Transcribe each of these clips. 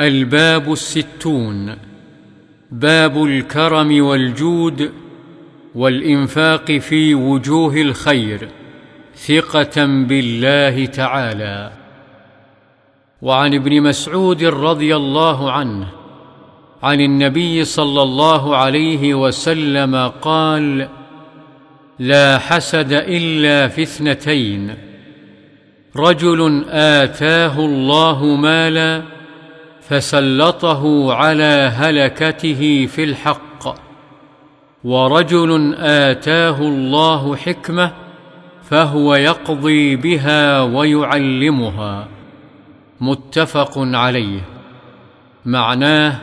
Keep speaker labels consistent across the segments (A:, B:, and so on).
A: الباب الستون باب الكرم والجود والإنفاق في وجوه الخير ثقة بالله تعالى. وعن ابن مسعود رضي الله عنه عن النبي صلى الله عليه وسلم قال لا حسد إلا في اثنتين رجل آتاه الله مالا فسلطه على هلكته في الحق. ورجل آتاه الله حكمة فهو يقضي بها ويعلمها. متفق عليه. معناه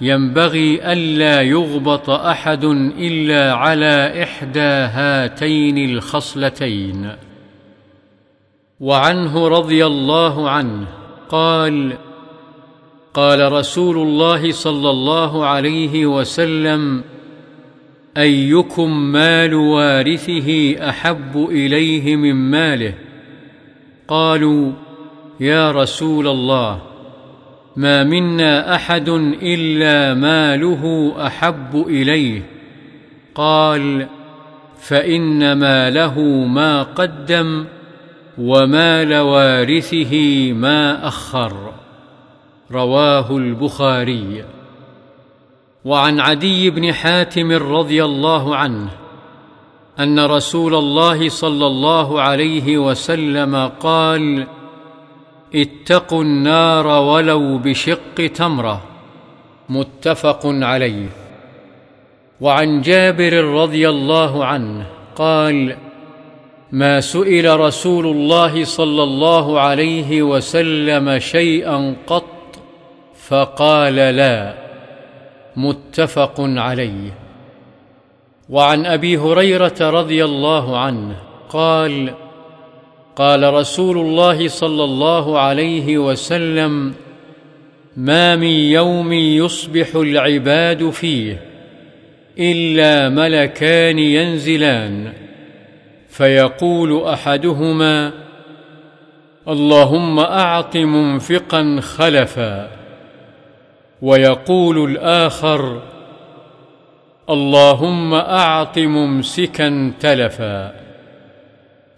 A: ينبغي ألا يغبط أحد إلا على إحدى هاتين الخصلتين. وعنه رضي الله عنه قال قال رسول الله صلى الله عليه وسلم أيكم مال وارثه أحب إليه من ماله؟ قالوا يا رسول الله ما منا أحد إلا ماله أحب إليه. قال فإن ماله ما قدم ومال وارثه ما أخر. رواه البخاري. وعن عدي بن حاتم رضي الله عنه أن رسول الله صلى الله عليه وسلم قال اتقوا النار ولو بشق تمرة. متفق عليه. وعن جابر رضي الله عنه قال ما سئل رسول الله صلى الله عليه وسلم شيئا قط فقال لا متفق عليه. وعن أبي هريرة رضي الله عنه قال قال رسول الله صلى الله عليه وسلم ما من يوم يصبح العباد فيه إلا ملكان ينزلان. فيقول أحدهما اللهم أعط منفقا خلفا. ويقول الآخر اللهم أعط ممسكا تلفا.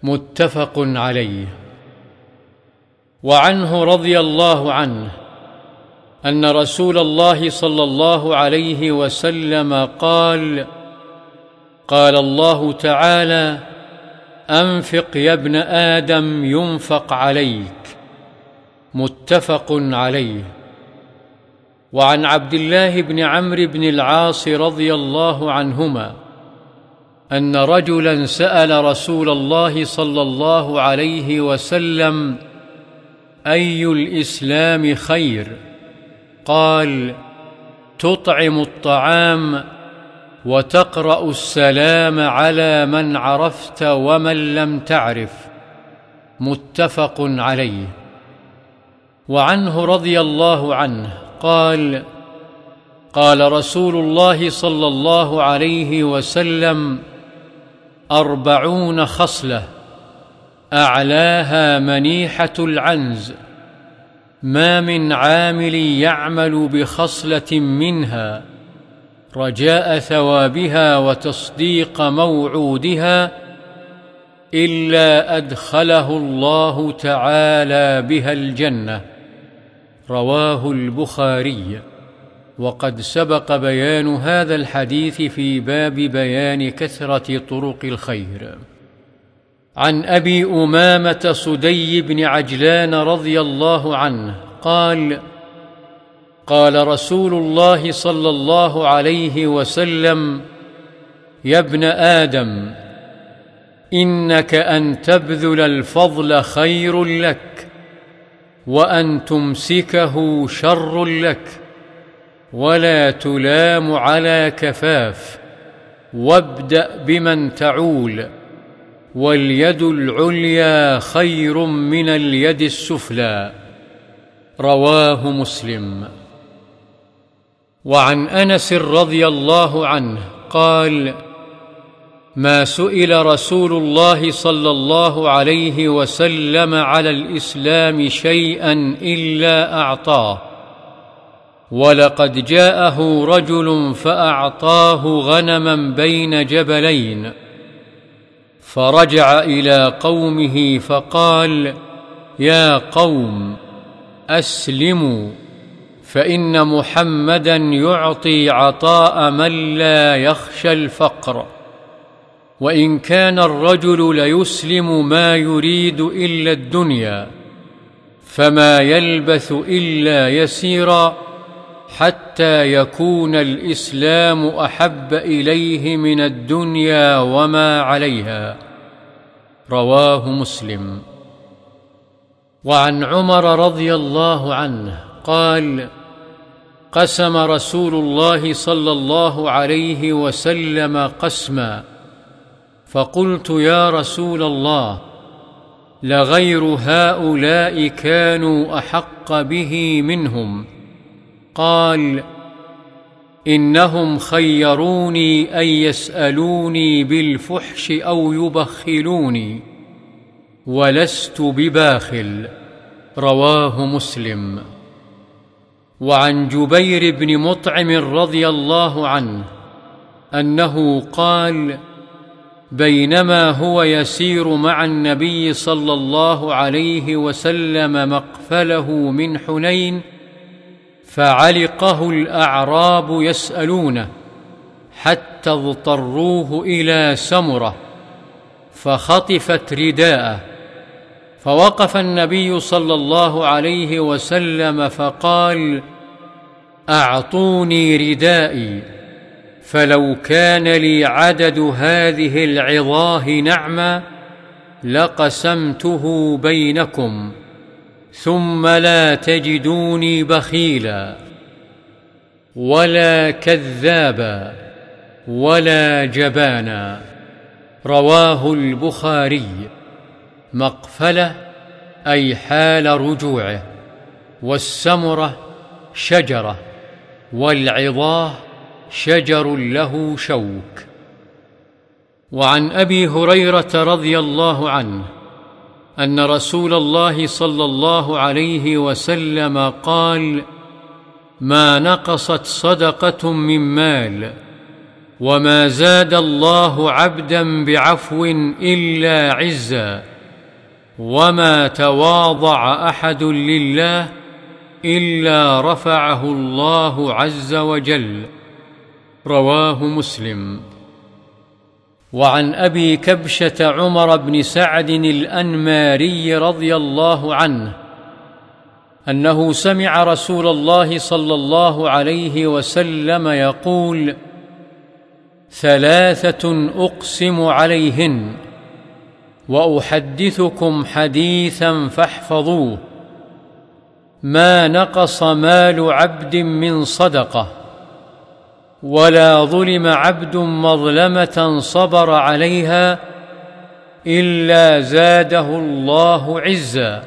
A: متفق عليه. وعنه رضي الله عنه أن رسول الله صلى الله عليه وسلم قال قال الله تعالى أنفق يا ابن آدم ينفق عليك. متفق عليه. وعن عبد الله بن عمرو بن العاص رضي الله عنهما أن رجلا سأل رسول الله صلى الله عليه وسلم أي الإسلام خير؟ قال تطعم الطعام وتقرأ السلام على من عرفت ومن لم تعرف. متفق عليه. وعنه رضي الله عنه. قال قال رسول الله صلى الله عليه وسلم أربعون خصلة أعلاها منيحة العنز ما من عامل يعمل بخصلة منها رجاء ثوابها وتصديق موعودها إلا أدخله الله تعالى بها الجنة. رواه البخاري. وقد سبق بيان هذا الحديث في باب بيان كثرة طرق الخير. عن أبي أمامة صدي بن عجلان رضي الله عنه قال قال رسول الله صلى الله عليه وسلم يا ابن آدم إنك أن تبذل الفضل خير لك. وأن تمسكه شر لك ولا تلام على كفاف وابدأ بمن تعول واليد العليا خير من اليد السفلى. رواه مسلم. وعن أنس رضي الله عنه قال ما سئل رسول الله صلى الله عليه وسلم على الإسلام شيئا إلا أعطاه. ولقد جاءه رجل فأعطاه غنما بين جبلين. فرجع إلى قومه فقال يا قوم أسلموا فإن محمدا يعطي عطاء من لا يخشى الفقر. وإن كان الرجل ليسلم ما يريد إلا الدنيا فما يلبث إلا يسيرا حتى يكون الإسلام أحب إليه من الدنيا وما عليها. رواه مسلم. وعن عمر رضي الله عنه قال قسم رسول الله صلى الله عليه وسلم قسما فقلت يا رسول الله لغير هؤلاء كانوا أحق به منهم. قال إنهم خيروني أن يسألوني بالفحش أو يبخلوني ولست بباخل. رواه مسلم. وعن جبير بن مطعم رضي الله عنه أنه قال بينما هو يسير مع النبي صلى الله عليه وسلم مقفله من حنين فعلقه الأعراب يسألونه حتى اضطروه إلى سمرة فخطفت رداءه فوقف النبي صلى الله عليه وسلم فقال أعطوني ردائي. فلو كان لي عدد هذه العظاه نعما لقسمته بينكم ثم لا تجدوني بخيلا ولا كذابا ولا جبانا. رواه البخاري. مقفلة أي حال رجوعه. والسمرة شجرة. والعظاه شجر له شوك. وعن أبي هريرة رضي الله عنه أن رسول الله صلى الله عليه وسلم قال ما نقصت صدقة من مال وما زاد الله عبدا بعفو إلا عزا وما تواضع أحد لله إلا رفعه الله عز وجل. رواه مسلم. وعن أبي كبشة عمر بن سعد الأنماري رضي الله عنه أنه سمع رسول الله صلى الله عليه وسلم يقول ثلاثة أقسم عليهن وأحدثكم حديثا فاحفظوه. ما نقص مال عبد من صدقة. ولا ظلم عبد مظلمة صبر عليها إلا زاده الله عزا.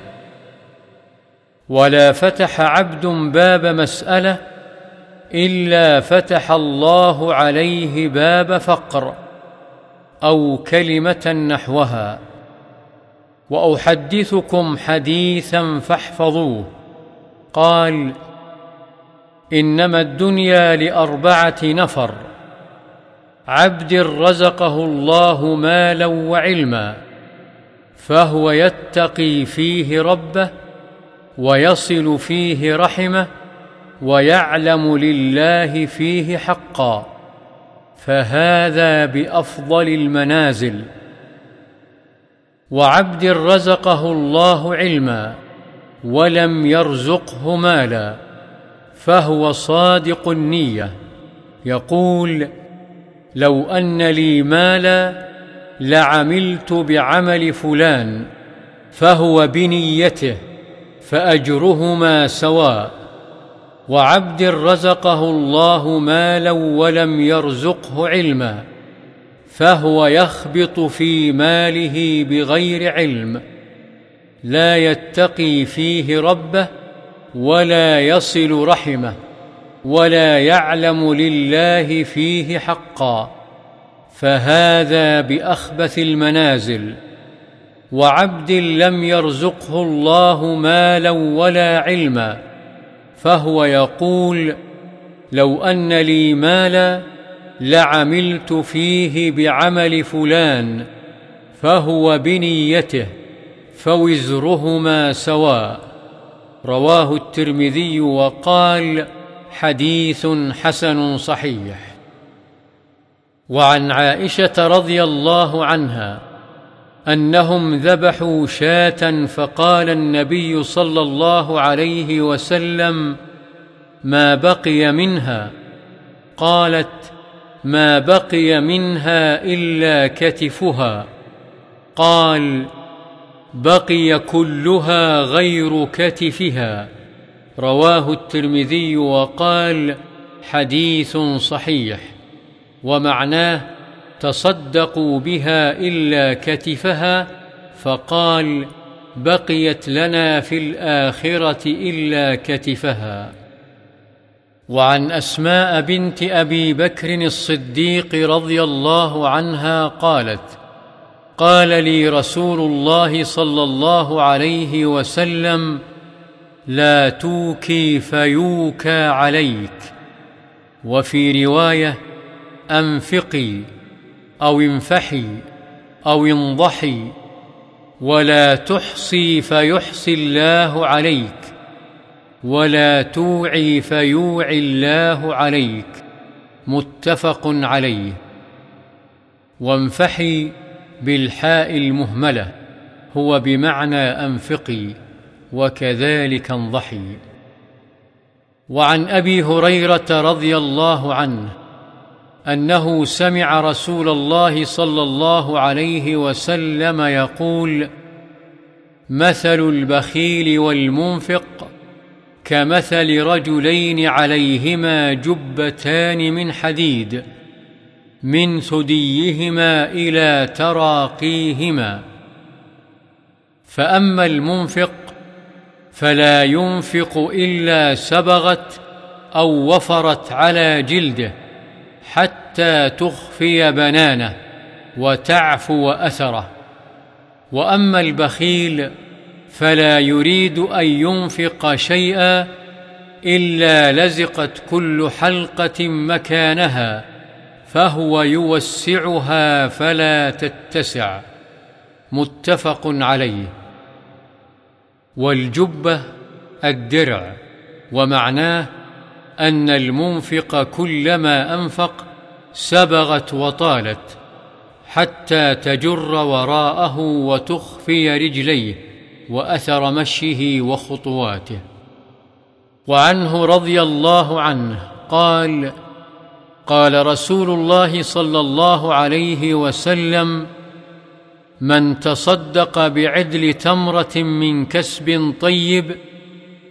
A: ولا فتح عبد باب مسألة إلا فتح الله عليه باب فقر أو كلمة نحوها. وأحدثكم حديثا فاحفظوه. قال إنما الدنيا لأربعة نفر. عبد رزقه الله مالا وعلما فهو يتقي فيه ربه ويصل فيه رحمه ويعلم لله فيه حقا. فهذا بأفضل المنازل. وعبد رزقه الله علما ولم يرزقه مالا. فهو صادق النية. يقول لو أن لي مالا لعملت بعمل فلان فهو بنيته فأجرهما سواء. وعبد رزقه الله مالا ولم يرزقه علما فهو يخبط في ماله بغير علم. لا يتقي فيه ربه ولا يصل رحمه ولا يعلم لله فيه حقا فهذا بأخبث المنازل. وعبد لم يرزقه الله مالا ولا علما فهو يقول لو أن لي مالا لعملت فيه بعمل فلان فهو بنيته فوزرهما سواء. رواه الترمذي وقال حديث حسن صحيح. وعن عائشة رضي الله عنها أنهم ذبحوا شاة فقال النبي صلى الله عليه وسلم ما بقي منها؟ قالت ما بقي منها إلا كتفها. قال بقي كلها غير كتفها. رواه الترمذي وقال حديث صحيح. ومعناه تصدقوا بها إلا كتفها فقال بقيت لنا في الآخرة إلا كتفها. وعن أسماء بنت أبي بكر الصديق رضي الله عنها قالت قال لي رسول الله صلى الله عليه وسلم لا توكي فيوكى عليك. وفي رواية أنفقي أو انفحي أو انضحي ولا تحصي فيحصي الله عليك ولا توعي فيوعي الله عليك. متفق عليه. وانفحي بالحاء المهملة هو بمعنى أنفقي وكذلك انضحي. وعن أبي هريرة رضي الله عنه أنه سمع رسول الله صلى الله عليه وسلم يقول مثل البخيل والمنفق كمثل رجلين عليهما جبتان من حديد من ثديهما إلى تراقيهما. فأما المنفق فلا ينفق إلا سبغت أو وفرت على جلده حتى تخفي بنانه وتعفو أثره. وأما البخيل فلا يريد أن ينفق شيئا إلا لزقت كل حلقة مكانها. فهو يوسعها فلا تتسع. متفق عليه. والجبة الدرع ومعناه أن المنفق كلما أنفق سبغت وطالت حتى تجر وراءه وتخفي رجليه وأثر مشيه وخطواته. وعنه رضي الله عنه قال قال رسول الله صلى الله عليه وسلم من تصدق بعدل تمرة من كسب طيب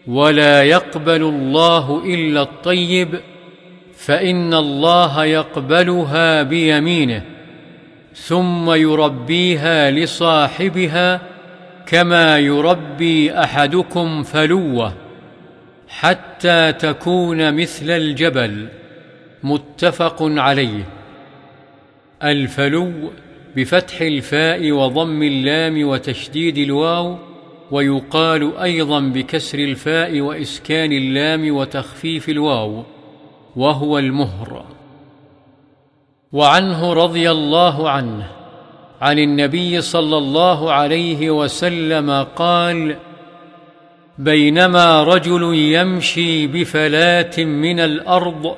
A: ولا يقبل الله إلا الطيب فإن الله يقبلها بيمينه ثم يربيها لصاحبها كما يربي أحدكم فلوه حتى تكون مثل الجبل. متفق عليه. الفلو بفتح الفاء وضم اللام وتشديد الواو ويقال أيضا بكسر الفاء وإسكان اللام وتخفيف الواو وهو المهر. وعنه رضي الله عنه عن النبي صلى الله عليه وسلم قال بينما رجل يمشي بفلاه من الأرض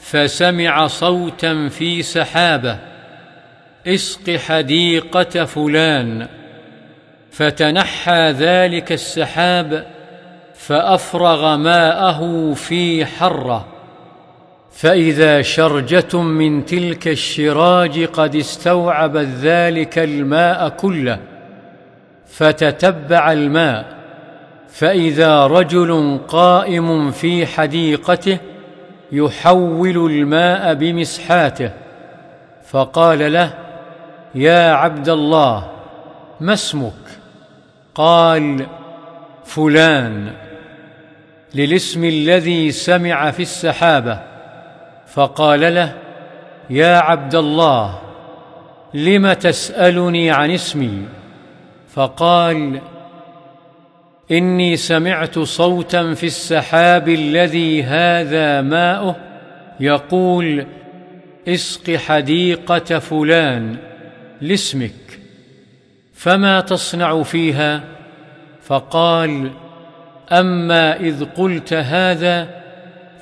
A: فسمع صوتا في سحابة اسق حديقة فلان. فتنحى ذلك السحاب فأفرغ ماءه في حرة. فإذا شرجة من تلك الشراج قد استوعبت ذلك الماء كله فتتبع الماء. فإذا رجل قائم في حديقته يحول الماء بمسحاته. فقال له يا عبد الله ما اسمك؟ قال فلان للاسم الذي سمع في السحابة. فقال له يا عبد الله لم تسألني عن اسمي؟ فقال إني سمعت صوتا في السحاب الذي هذا ماؤه يقول اسق حديقة فلان لاسمك فما تصنع فيها؟ فقال أما إذ قلت هذا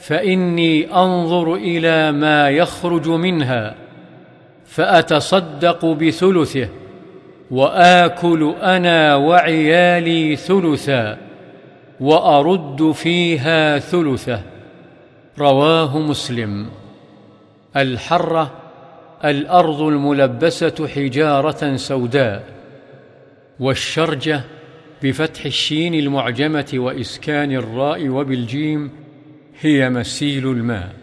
A: فإني أنظر إلى ما يخرج منها فأتصدق بثلثه. وآكل أنا وعيالي ثلثا وأرد فيها ثلثه. رواه مسلم. الحرة الأرض الملبسة حجارة سوداء. والشرجة بفتح الشين المعجمة وإسكان الراء وبالجيم هي مسيل الماء.